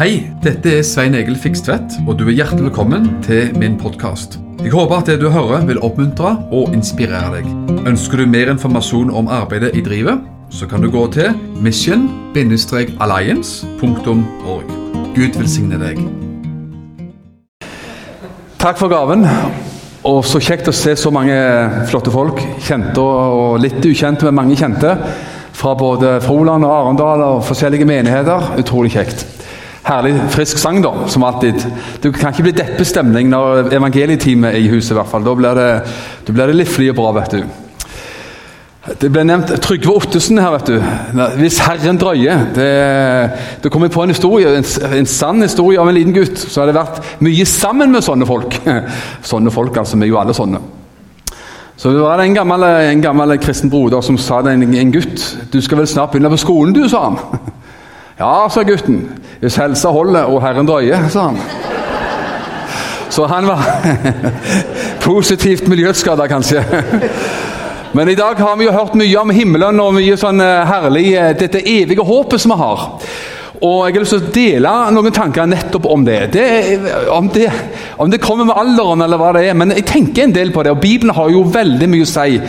Hei, dette er Svein Egil Fikstvedt, og du er hjertelig velkommen til min podkast. Jeg håper at det du hører vil oppmuntre og inspirere deg. Ønsker du mer informasjon om arbeidet i drivet, så kan du gå til mission-alliance.org. Gud velsigne deg. Takk for gaven. Og så kjekt å se så mange flotte folk. Kjente og litt ukjente, men mange kjente. Fra både Froland og Arendal og forskjellige menigheter. Utrolig kjekt. Herlig frisk sang, da, som alltid. Det kan ikke bli deppestemning når evangelietimen er i huset. i hvert fall. Da blir det, da blir det og bra, vet du. Det ble nevnt Trygve Ottesen her, vet du. 'Hvis Herren drøyer'. Det, det kommer på en historie, en, en, sann historie av en liten gutt Så har det vært mye sammen med sånne folk. Sånne folk, altså. Vi er jo alle sånne. Så det var en gammel, en gammel kristen broder som sa til en, en gutt 'Du skal vel snart begynne på skolen, du', sa han. 'Ja', sa gutten. 'Hvis helsa holder og Herren drøyer', sa han. Så han var positivt miljøskada, kanskje. Men i dag har vi jo hørt mye om himmelen og mye sånn eh, herlig eh, dette evige håpet som vi har. Og Jeg har lyst til å dele noen tanker nettopp om det. det, om, det om det kommer med alderen, eller hva det er. Men jeg tenker en del på det, og Bibelen har jo veldig mye å si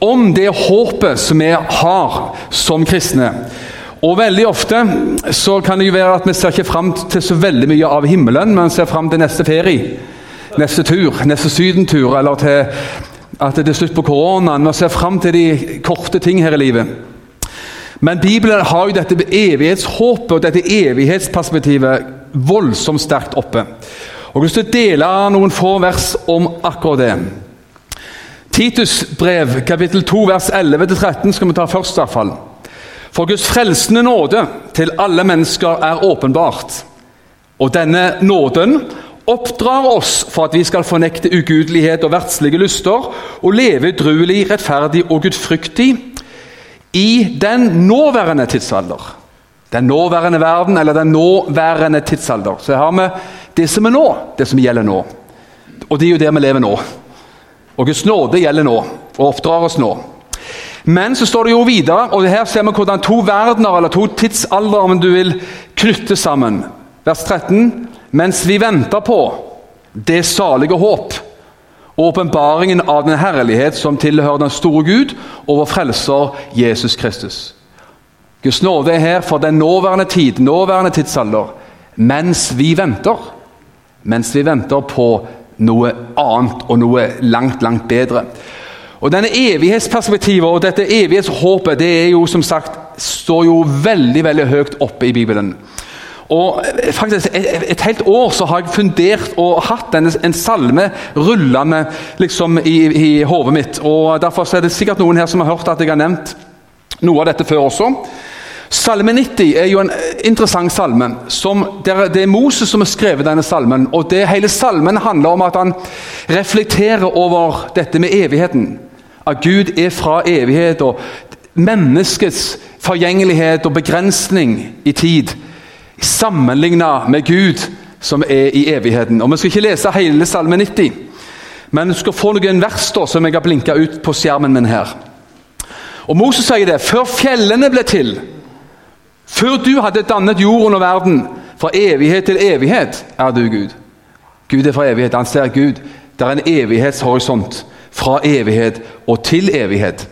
om det håpet som vi har som kristne. Og Veldig ofte så kan det jo være at vi ser ikke fram til så veldig mye av himmelen, men ser fram til neste ferie, neste tur, neste sydentur, eller til at det er slutt på koronaen. Vi ser fram til de korte ting her i livet. Men Bibelen har jo dette evighetshåpet og dette evighetsperspektivet voldsomt sterkt oppe. Og Jeg har lyst dele noen få vers om akkurat det. Titus brev, kapittel 2, vers 11-13 skal vi ta først. i hvert fall. For Guds frelsende nåde til alle mennesker er åpenbart. Og denne nåden oppdrar oss for at vi skal fornekte ugudelighet og verdslige lyster og leve druelig, rettferdig og gudfryktig i den nåværende tidsalder. Den nåværende verden, eller den nåværende tidsalder. Så her har vi det som er nå, det som gjelder nå. Og det er jo der vi lever nå. Og Guds nåde gjelder nå, og oppdrar oss nå. Men så står det jo videre, og her ser vi hvordan to verdener, eller to tidsaldre, om du vil, knytte sammen. Vers 13 mens vi venter på det salige håp og åpenbaringen av den herlighet som tilhører den store Gud og vår frelser Jesus Kristus. Guds nåde er her for den nåværende tid, nåværende tidsalder, mens vi venter. Mens vi venter på noe annet og noe langt, langt bedre. Og Denne evighetsperspektivet og dette evighetshåpet det er jo som sagt, står jo veldig veldig høyt oppe i Bibelen. Og faktisk et, et, helt år så har jeg fundert og hatt denne, en salme rullende liksom i, i hodet mitt. og Derfor er det sikkert noen her som har hørt at jeg har nevnt noe av dette før også. Salme 90 er jo en interessant salme. Det er Moses som har skrevet denne salmen. og det Hele salmen handler om at han reflekterer over dette med evigheten. At Gud er fra evighet, og menneskets forgjengelighet og begrensning i tid sammenligna med Gud som er i evigheten. Og Vi skal ikke lese hele Salme 90, men du skal få noen vers da, som jeg har blinka ut på skjermen min her. Og Moses sier det før fjellene ble til, før du hadde dannet jorden og verden, fra evighet til evighet er du Gud. Gud er fra evighet. Han ser Gud. Det er en evighetshorisont. Fra evighet og til evighet.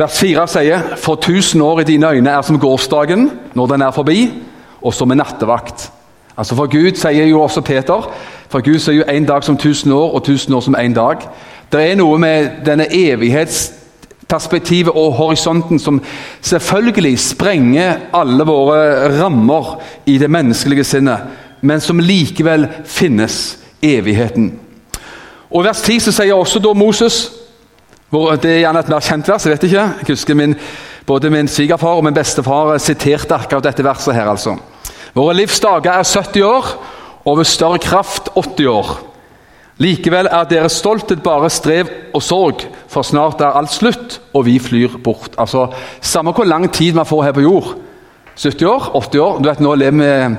Vers 4 sier For tusen år i dine øyne er som gårsdagen når den er forbi og som en nattevakt. Altså For Gud sier jo også Peter for Gud sier jo en dag som tusen år, og tusen år som en dag. Det er noe med denne evighetsperspektivet og horisonten som selvfølgelig sprenger alle våre rammer i det menneskelige sinnet, men som likevel finnes evigheten. Og vers 10 så sier også da Moses hvor Det er gjerne et mer kjent vers. jeg vet ikke, jeg husker min, Både min svigerfar og min bestefar siterte akkurat dette verset. her altså. Våre livsdager er 70 år, og ved større kraft 80 år. Likevel er deres stolthet bare strev og sorg, for snart er alt slutt, og vi flyr bort. Altså, Samme hvor lang tid man får her på jord. 70 år? 80 år? Du vet, Nå lever vi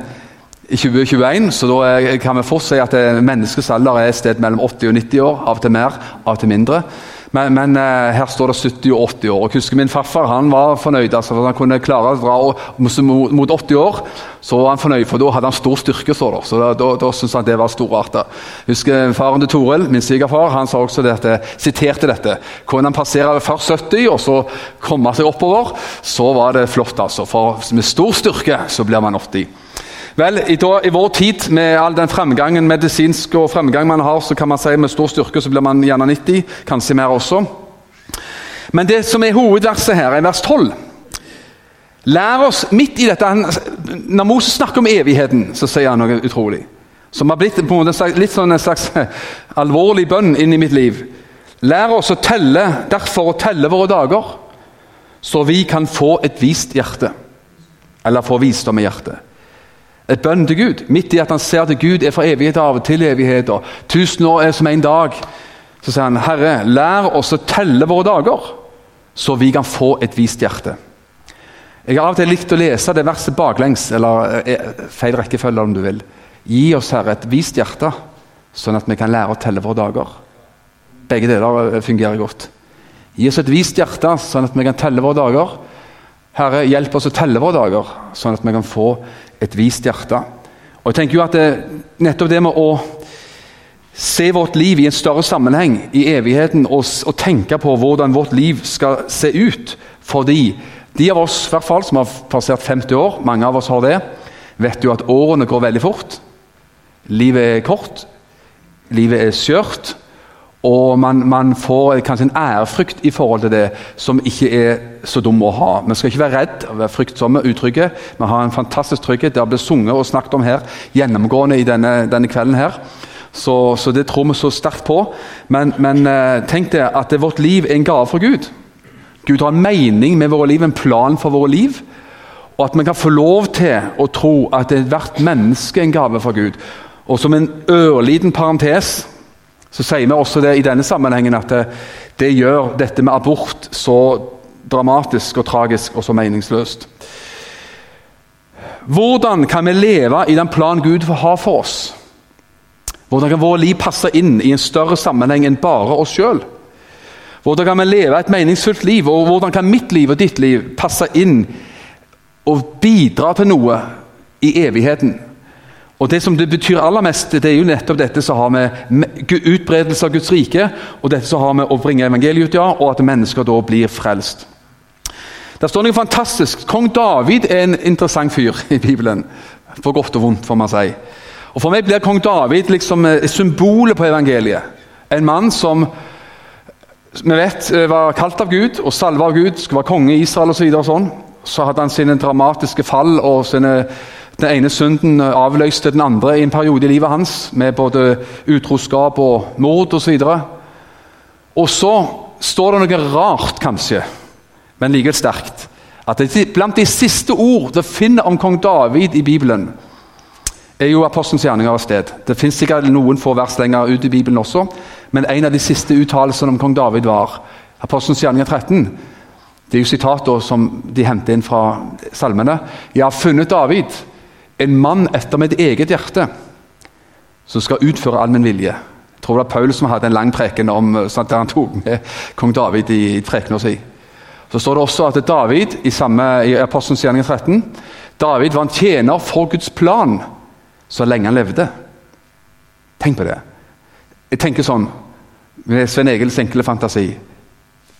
i 2021, så da kan vi fort si at menneskets alder er et sted mellom 80 og 90 år. Av og til mer, av og til mindre. Men, men eh, her står det 70 og 80 år. og husker Min farfar han var fornøyd. altså for Han kunne klare å dra mot, mot 80 år. Så var han fornøyd, for da hadde han stor styrke. Så da, så da, da, da syntes han det var storart. Jeg husker Faren til Toril, min svigerfar, han sa også dette, siterte dette. Kunne han passere først 70 og så komme seg oppover, så var det flott. altså. For med stor styrke så blir man 80. Vel, i, da, i, vår tid, med all den fremgangen medisinske og fremgang man har, så kan man si med stor styrke så blir man gjerne 90, kanskje mer også. Men det som er hovedverset her, er vers 12. Lær oss midt i dette Når Moses snakker om evigheten, så sier han noe utrolig. Som har blitt på en måte litt sånn en slags alvorlig bønn inn i mitt liv. Lær oss å telle, derfor å telle våre dager, så vi kan få et vist hjerte. Eller få visdom i hjertet et bønn til Gud. Midt i at han ser at Gud er fra evighet av til evigheter. Tusen år er som en dag. Så sier han, Herre, lær oss å telle våre dager, så vi kan få et vist hjerte. Jeg har av og til likt å lese det verset baklengs, eller eh, feil rekkefølge om du vil. Gi oss, Herre, et vist hjerte, sånn at vi kan lære å telle våre dager. Begge deler eh, fungerer godt. Gi oss et vist hjerte, sånn at vi kan telle våre dager. Herre, hjelp oss å telle våre dager, sånn at vi kan få et vist hjerte. Og jeg tenker jo at det, Nettopp det med å se vårt liv i en større sammenheng, i evigheten, og, og tenke på hvordan vårt liv skal se ut fordi de av oss hvert fall, som har passert 50 år, mange av oss har det, vet jo at årene går veldig fort. Livet er kort, livet er skjørt. Og man, man, får kanskje en ærefrykt i forhold til det som ikke er så dum å ha. Vi skal ikke være redd være fryktsomme, utrygge. Vi har en fantastisk trygghet. Det har blitt sunget og snakket om her gjennomgående i denne, denne kvelden. her. Så, så, det tror vi så sterkt på. Men, men eh, tenk deg at det, vårt liv er en gave fra Gud. Gud har en mening med våre liv, en plan for våre liv. Og at vi kan få lov til å tro at hvert menneske er en gave fra Gud. Og som en ørliten parentes så sier vi også det i denne sammenhengen at det, det gjør dette med abort så dramatisk og tragisk og så meningsløst. Hvordan kan vi leve i den planen Gud har for oss? Hvordan kan vårt liv passe inn i en større sammenheng enn bare oss sjøl? Hvordan kan vi leve et meningsfullt liv, og hvordan kan mitt liv og ditt liv passe inn og bidra til noe i evigheten? Og Det som det betyr aller mest, det er jo nettopp dette som har med utbredelse av Guds rike og dette som har med å bringe evangeliet ut, ja, og at mennesker da blir frelst. Det står noe fantastisk. Kong David er en interessant fyr i Bibelen. For godt og vondt, får man si. Og For meg blir kong David liksom eh, symbolet på evangeliet. En mann som vi vet eh, var kalt av Gud og salva av Gud, skulle være konge i Israel osv. Så, videre, og sånn. så hadde han sine dramatiske fall og sine den ene synden avløste den andre i en periode i livet hans, med både utroskap og mord osv. Og, og så står det noe rart, kanskje, men likevel sterkt. At Blant de siste ord det finner om kong David i Bibelen, er jo apostelens gjerninger av sted. Det fins sikkert noen få vers lenger ut i Bibelen også, men en av de siste uttalelsene om kong David var apostelens gjerninger 13. Det er jo sitater som de henter inn fra salmene. 'Jeg har funnet David' en mann etter mitt eget hjerte, som skal utføre all min vilje. Jeg tror det var Paul som hadde en lang preken om sånn der han tok med kong David i, i prekena si. Så står det også at David i, samme, i Apostelens gjerning 13 David var en tjener for Guds plan så lenge han levde. Tenk på det. Jeg tenker sånn, med Svein Egils enkle fantasi,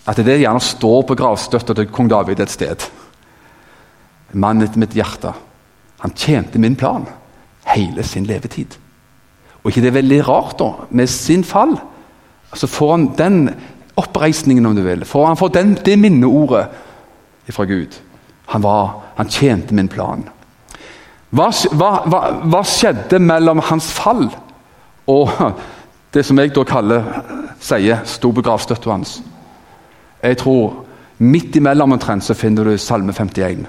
at det gjerne står på gravstøtta til kong David et sted. En mann etter mitt hjerte. Han tjente min plan hele sin levetid. Og ikke det er veldig rart, da, med sin fall, så får han den oppreisningen, om du vil. For han får den, det minneordet fra Gud. Han, var, han tjente min plan. Hva, hva, hva, skjedde mellom hans fall og det som jeg da kaller, sier, sto på gravstøtta hans? Jeg tror midt imellom omtrent så finner du Salme 51.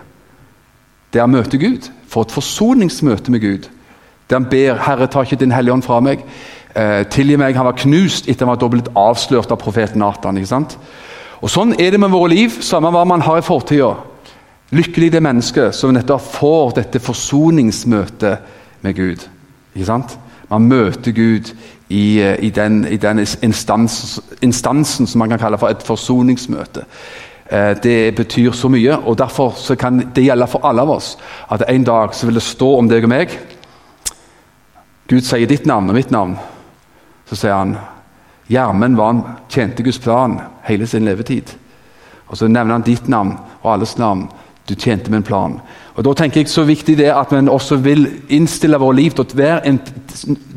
Der møter Gud for et forsoningsmøte med Gud. Der han ber 'Herre, ta ikke Din Hellige Ånd fra meg'. Eh, tilgi meg. Han var knust etter han var blitt avslørt av profeten Nathan. ikke sant? Og Sånn er det med våre liv, samme hva man har i fortida. Lykkelig det mennesket som nettopp får dette forsoningsmøtet med Gud. Ikke sant? Man møter Gud i, eh, i den, i den instans, instansen som man kan kalle for et forsoningsmøte. Eh, det betyr så mye, og derfor kan det gjelde for alle av oss at en dag så vil det stå om deg og meg. Gud sier ditt navn og mitt navn. Så sier han Gjermund var han tjente Guds plan hele sin levetid. Og Så nevner han ditt navn og alles navn. Du tjente min plan. Og Da tenker jeg så viktig det at vi også vil innstille vårt liv til å være en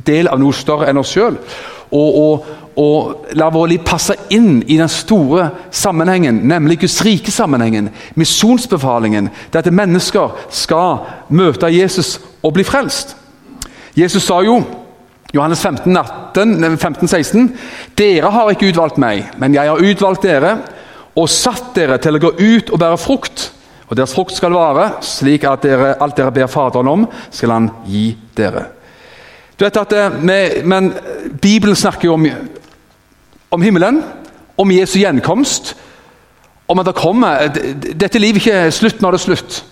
del av noe større enn oss sjøl. Og, og, og, la vår liv passe inn i den store sammenhengen, nemlig Guds rike sammenhengen. Misjonsbefalingen. Det at mennesker skal møte Jesus og bli frelst. Jesus sa jo Johannes 15, 18, 15, 16. Dere har ikke utvalgt meg, men jeg har utvalgt dere og satt dere til å gå ut og bære frukt og deres frukt skal vare, slik at dere, alt dere ber Faderen om, skal Han gi dere. Du vet at eh, men Bibelen snakker jo om, om himmelen, om Jesu gjenkomst, om at det kommer Dette livet ikke er slutt når det er slutt.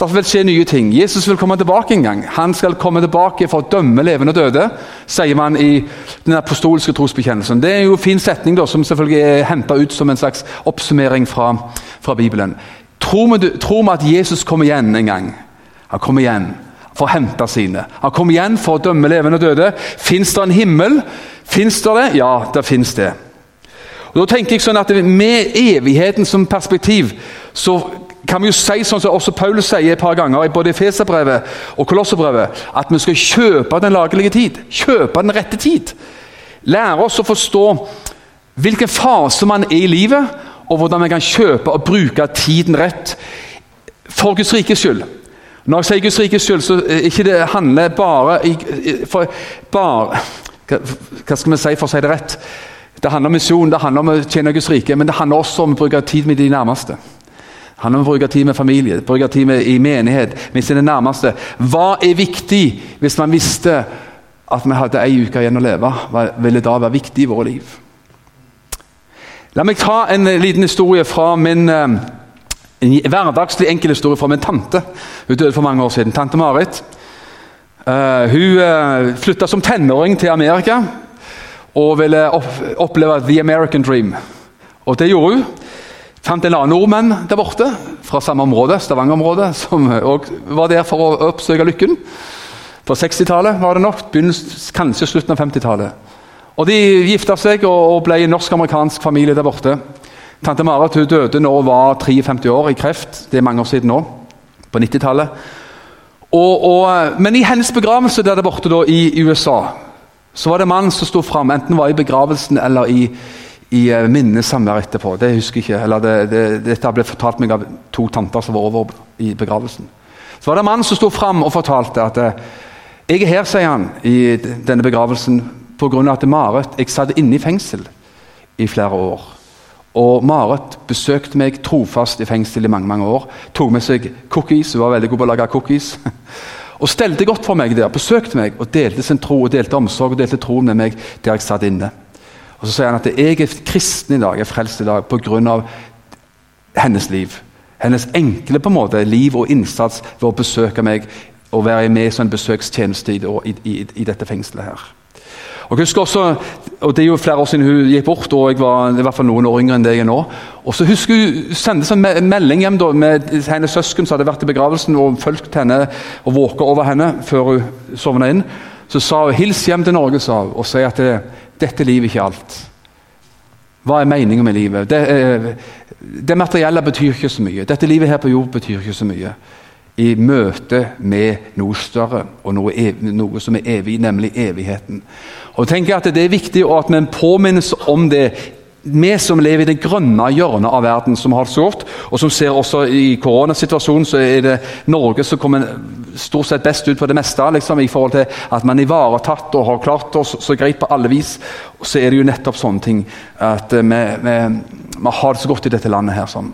Derfor vil skje nye ting. Jesus vil komme tilbake en gang. Han skal komme tilbake for å dømme levende og døde, sier man i den apostolske trosbekjennelsen. Det er jo en fin setning da, som selvfølgelig er henta ut som en slags oppsummering fra, fra Bibelen. Tror vi, tror vi at Jesus kommer igjen en gang? Han kommer igjen for å hente sine. Han kommer igjen for å dømme levende og døde. Fins det en himmel? Fins det det? Ja, det fins det. Og da tenker jeg sånn at Med evigheten som perspektiv så kan vi jo si sånn som også Paulus sier et par ganger, både i Feserbrevet og Kolosserbrevet, at vi skal kjøpe den lagelige tid. Kjøpe den rette tid. Lære oss å forstå hvilken fase man er i livet, og hvordan vi kan kjøpe og bruke tiden rett for Guds rikes skyld. Når jeg sier Guds rikes skyld, så ikke det handler bare, for, bare Hva skal vi si for å si det rett? Det handler om misjon, det handler om å tjene Guds rike, men det handler også om å bruke tid med de nærmeste. Det handler om å bruke tid med familie, bruke tid med, i menighet med sine nærmeste. Hva er viktig hvis man visste at vi hadde ei uke igjen å leve? Hva ville da være viktig i våre liv? La meg ta en eh, liten historie fra min eh, en hverdagslig enkel historie fra min tante. Hun døde for mange år siden. Tante Marit. Uh, hun uh, flytta som tenåring til Amerika og ville oppleve the American dream. Og det gjorde hun. Fant en annen nordmenn der borte fra samme område, Stavanger-området, som òg var der for å oppsøke lykken. På 60-tallet var det nok, kanskje slutten av 50-tallet. Og De gifta seg og ble en norsk-amerikansk familie der borte. Tante Marit hun døde nå hun var 53 år i kreft. Det er mange år siden nå. På 90-tallet. Men i hennes begravelse der borte da, i USA så var det en mann som sto fram, enten var i begravelsen eller i, i uh, minnesamvær etterpå. Det husker jeg ikke. eller det, det, Dette ble fortalt meg av to tanter som var over i begravelsen. Så var det en mann som sto fram og fortalte at uh, jeg er her, sier han, i denne begravelsen pga. at Marit Jeg satt inne i fengsel i flere år. Og Marit besøkte meg trofast i fengsel i mange mange år. Tok med seg cookies, hun var veldig god på å lage cookies. Og stelte godt for meg der, besøkte meg og delte sin tro og delte omsorg og delte troen med meg der jeg satt inne. Og Så sier han at jeg er kristen i dag, jeg er frelst i dag pga. hennes liv. Hennes enkle på en måte liv og innsats ved å besøke meg og være med som en besøkstjeneste i, i, i, i dette fengselet. her. Og jeg husker også, og Det er jo flere år siden hun gikk bort, og jeg var i hvert fall noen år yngre enn det jeg er nå. Og så husker Hun sendte en melding hjem da, med hennes søsken som hadde vært i begravelsen og fulgt henne og våket over henne før hun sovna inn. Så sa hun 'hils hjem til Norge' sa hun, og si at det, 'dette livet ikke alt'. Hva er meningen med livet? Det, eh, det materielle betyr ikke så mye. Dette livet her på jord betyr ikke så mye i møte med noe større og noe, evig, noe, som er evig, nemlig evigheten. Og tenker at Det er viktig at vi påminnes om det, vi som lever i det grønne hjørnet av verden, som har det så godt, og som ser også i koronasituasjonen, så er det Norge som kommer stort sett best ut på det meste. Liksom, I forhold til at man er ivaretatt og har klart oss så greit på alle vis. Og så er det jo nettopp sånne ting at vi, vi, vi har det så godt i dette landet her. sånn.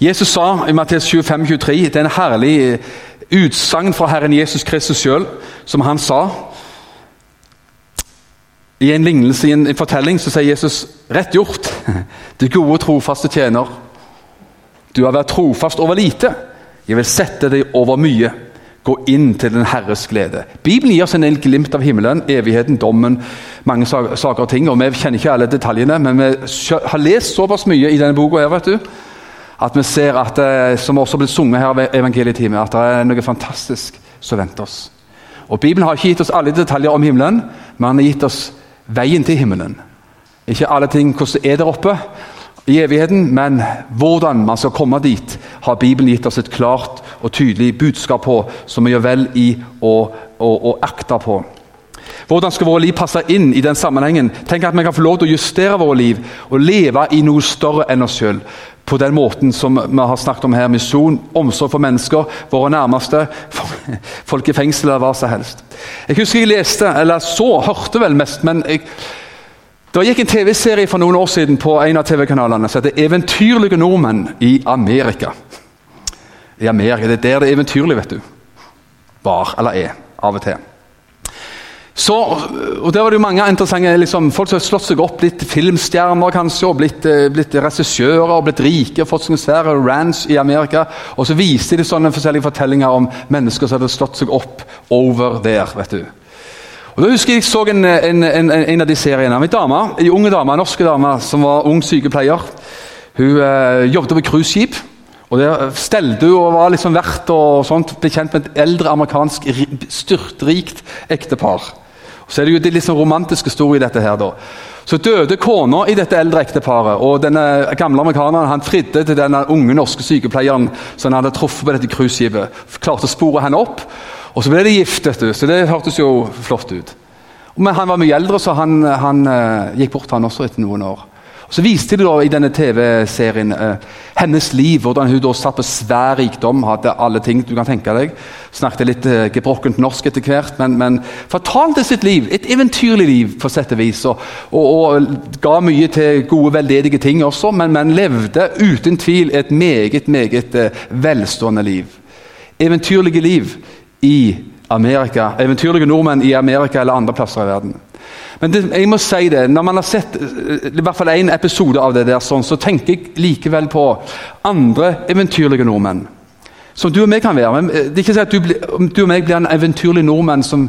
Jesus sa i Matteus 25, 23, det er en herlig eh, utsagn fra Herren Jesus Kristus sjøl, som han sa. I en lignelse, i en, fortelling, så sier Jesus rett gjort. Du gode, trofaste tjener. Du har vært trofast over lite. Jeg vil sette deg over mye. gå inn til den Herres glede. Bibelen gir oss en del glimt av himmelen, evigheten, dommen, mange saker og ting. og Vi kjenner ikke alle detaljene, men vi har lest såpass mye i denne boka vet du, at vi ser at det, som også blitt sunget her ved at det er noe fantastisk som venter oss. Og Bibelen har ikke gitt oss alle detaljer om himmelen, men han har gitt oss veien til himmelen. Ikke alle ting hvordan det er der oppe, i evigheten, men hvordan man skal komme dit, har Bibelen gitt oss et klart og tydelig budskap på, som vi gjør vel i å, å akte på. Hvordan skal våre liv passe inn i den sammenhengen? Tenk at vi kan få lov til å justere våre liv og leve i noe større enn oss sjøl. På den måten som vi har snakket om her. Misjon, omsorg for mennesker, våre nærmeste, folk i fengsel eller hva som helst. Jeg husker jeg leste, eller så, hørte vel mest, men jeg det gikk en TV-serie for noen år siden på en av TV-kanalene som heter 'Eventyrlige nordmenn i Amerika'. I Amerika, Det er der det er eventyrlig, vet du. Var, eller er, av og til. Så, og Der var det jo mange interessante liksom, folk som har slått seg opp, blitt filmstjerner kanskje, og blitt, eh, blitt regissører, og blitt rike og fått seg svære ranch i Amerika. Og så viste de sånne forskjellige fortellinger om mennesker som hadde slått seg opp over der. vet du. Og da husker Jeg så en, en, en, en av de seriene en dame, en unge dame, en norsk dame som var ung sykepleier. Hun eh, jobbet på cruiseskip. Og Der stelte hun og var liksom vert og sånt, ble kjent med et eldre amerikansk styrtrikt ektepar. Så er det jo litt sånn romantisk historie dette. her da. Så døde kona i dette eldre ekteparet. og denne gamle amerikaneren han fridde til denne unge norske sykepleieren som han hadde truffet på dette cruiseskipet. Klarte å spore henne opp. Og så ble de gift, vet du, så det hørtes jo flott ut. Men han var mye eldre, så han, han uh, gikk bort, han også, etter noen år. Og Så viste de da i denne TV-serien eh, hennes liv, hvordan hun da satt på svær rikdom, hadde alle ting du kan tenke deg. Snakket litt eh, gebrokkent norsk etter hvert, men, men, fortalte sitt liv. Et eventyrlig liv, på sett og vis. Og, og, og ga mye til gode, veldedige ting også, men, men levde uten tvil et meget, meget velstående liv. Eventyrlige liv i Amerika. Eventyrlige nordmenn i Amerika eller andre plasser i verden. Men det, jeg må si det, når man har sett eh, i hvert fall én episode av det der, sånn, så tenker jeg likevel på andre eventyrlige nordmenn. Som du og meg kan være. Men eh, det er ikke sånn at du, du og meg blir en eventyrlig nordmenn som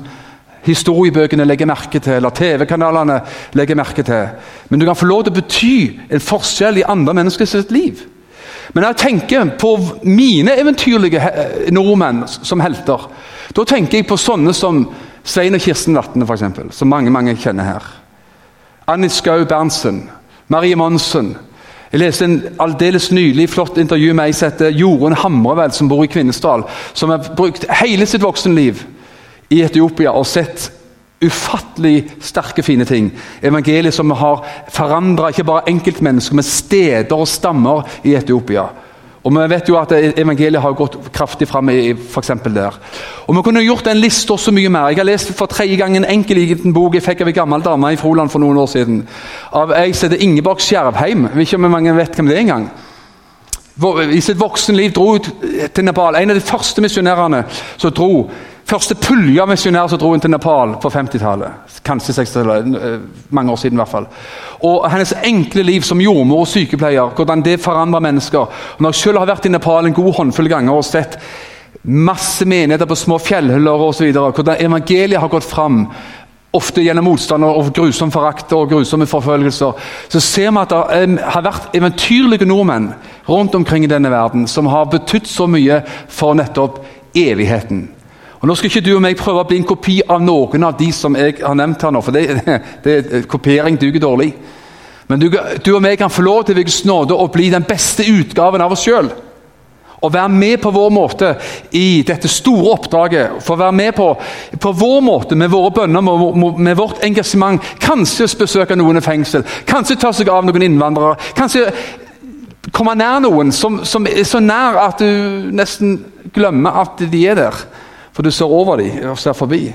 historiebøkene legger merke til, eller TV-kanalene legger merke til. Men du kan få lov til å bety en forskjell i andre menneskers liv. Men når jeg tenker på mine eventyrlige nordmenn som helter, da tenker jeg på sånne som Svein og Kirsten Vatne, f.eks., som mange mange kjenner her. Annie Skau Berntsen, Marie Monsen. Jeg leste en aldeles nylig flott intervju med ei som heter Jorunn Hamrevel, som bor i Kvinesdal. Som har brukt hele sitt voksenliv i Etiopia og sett ufattelig sterke, fine ting. Evangeliet som har forandra ikke bare enkeltmennesker, men steder og stammer i Etiopia. Og Vi vet jo at evangeliet har gått kraftig fram i for der. Og Vi kunne gjort en liste også mye mer. Jeg har lest for tredje gang en enkel liten bok jeg fikk av en gammel dame i Froland for noen år siden. Av ei som heter Ingeborg Skjervheim. Ikke om mange vet hvem det er engang. I sitt voksenliv dro ut til Nepal. En av de første misjonærene som dro Første pulje av misjonærer som dro inn til Nepal på 50-tallet. Kanskje 60-tallet. mange år siden. i hvert fall. Og Hennes enkle liv som jordmor og sykepleier, hvordan det forandrer mennesker. Og når jeg selv har vært i Nepal en god håndfull ganger og sett masse menigheter på små fjellhyller osv., hvordan evangeliet har gått fram, ofte gjennom motstand og grusom forakt og grusomme forfølgelser, så ser vi at det har vært eventyrlige nordmenn rundt omkring i denne verden som har betydd så mye for nettopp evigheten. Og Nå skal ikke du og meg prøve å bli en kopi av noen av de som jeg har nevnt her nå, for det, det, kopiering duger dårlig. Men du, du, og meg kan få lov til Guds nåde å bli den beste utgaven av oss sjøl. Og være med på vår måte i dette store oppdraget. For å være med på, på vår måte, med våre bønner, med, med vårt engasjement. Kanskje besøke noen i fengsel, kanskje ta seg av noen innvandrere. Kanskje komme nær noen som, som er så nær at du nesten glemmer at de er der. For du ser over dem og ser forbi.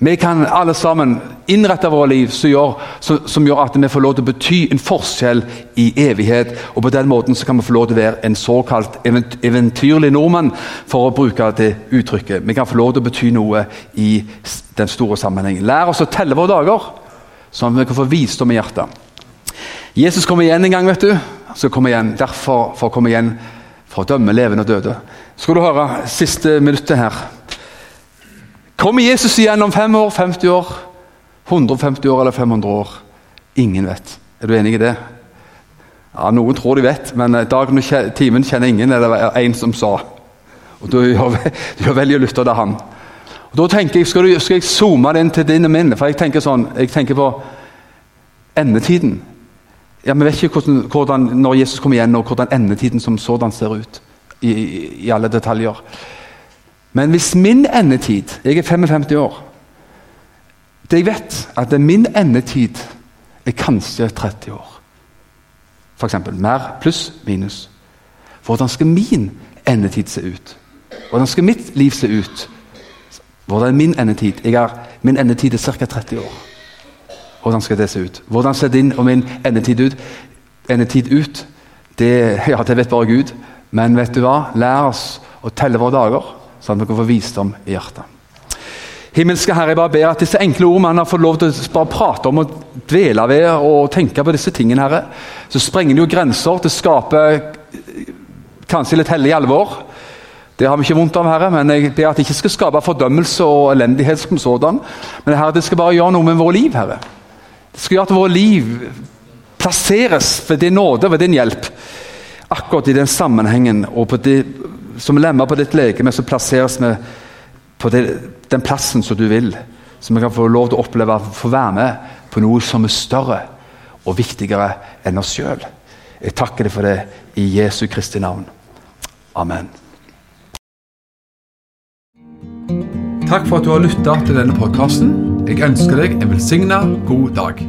Vi kan alle sammen innrette våre liv som gjør, som gjør, at vi får lov til å bety en forskjell i evighet. og På den måten kan vi få lov til å være en såkalt eventyrlig nordmann, for å bruke det uttrykket. Vi kan få lov til å bety noe i den store sammenhengen. Lær oss å telle våre dager, sånn at vi kan få visdom i hjertet. Jesus kommer igjen en gang, vet du. Så kommer igjen. Derfor for å komme igjen for å dømme levende og døde. Skal du høre siste minuttet her. Kommer Jesus igjen om fem år, 50 år, 150 år eller 500 år? Ingen vet. Er du enig i det? Ja, Noen tror de vet, men eh, dagen og timen kjenner ingen, er det en som sa. Og Da gjør, gjør vel å lytte til han. Og Da tenker jeg, skal, du, skal jeg zoome det inn til din og min? For jeg tenker sånn, jeg tenker på endetiden. Ja, Vi vet ikke hvordan, hvordan, når Jesus kommer igjen, og hvordan endetiden som sådan ser ut. I, i, i alle detaljer. Men hvis min endetid Jeg er 55 år. Det jeg vet, at min endetid er kanskje 30 år. F.eks. mer pluss minus. Hvordan skal min endetid se ut? Hvordan skal mitt liv se ut? Hvordan er min endetid? Er, min endetid er ca. 30 år. Hvordan skal det se ut? Hvordan ser din og min endetid ut? Endetid ut? Det, ja, det vet bare Gud. Men vet du hva? Lær oss å telle våre dager, sånn at dere får visdom i hjertet. Himmelske Herre, jeg bare ber at disse enkle ord man har fått lov til å bare prate om og dvele ved og tenke på disse tingene, Herre, så sprenger det jo grenser. Det skaper kanskje litt hellig alvor. Det har vi ikke vondt av, Herre, men jeg ber at det ikke skal skape fordømmelse og elendighet som sådan. Men herre, det skal bare gjøre noe med vårt liv, Herre. Det skal gjøre at vårt liv plasseres ved din nåde ved din hjelp. Akkurat i den sammenhengen og på det, som lemmer på ditt legeme, så plasseres vi på det, den plassen som du vil. Så vi kan få lov til å oppleve å få være med på noe som er større og viktigere enn oss sjøl. Jeg takker deg for det i Jesu Kristi navn. Amen. Takk for at du har lytta til denne podkasten. Jeg ønsker deg en velsigna god dag.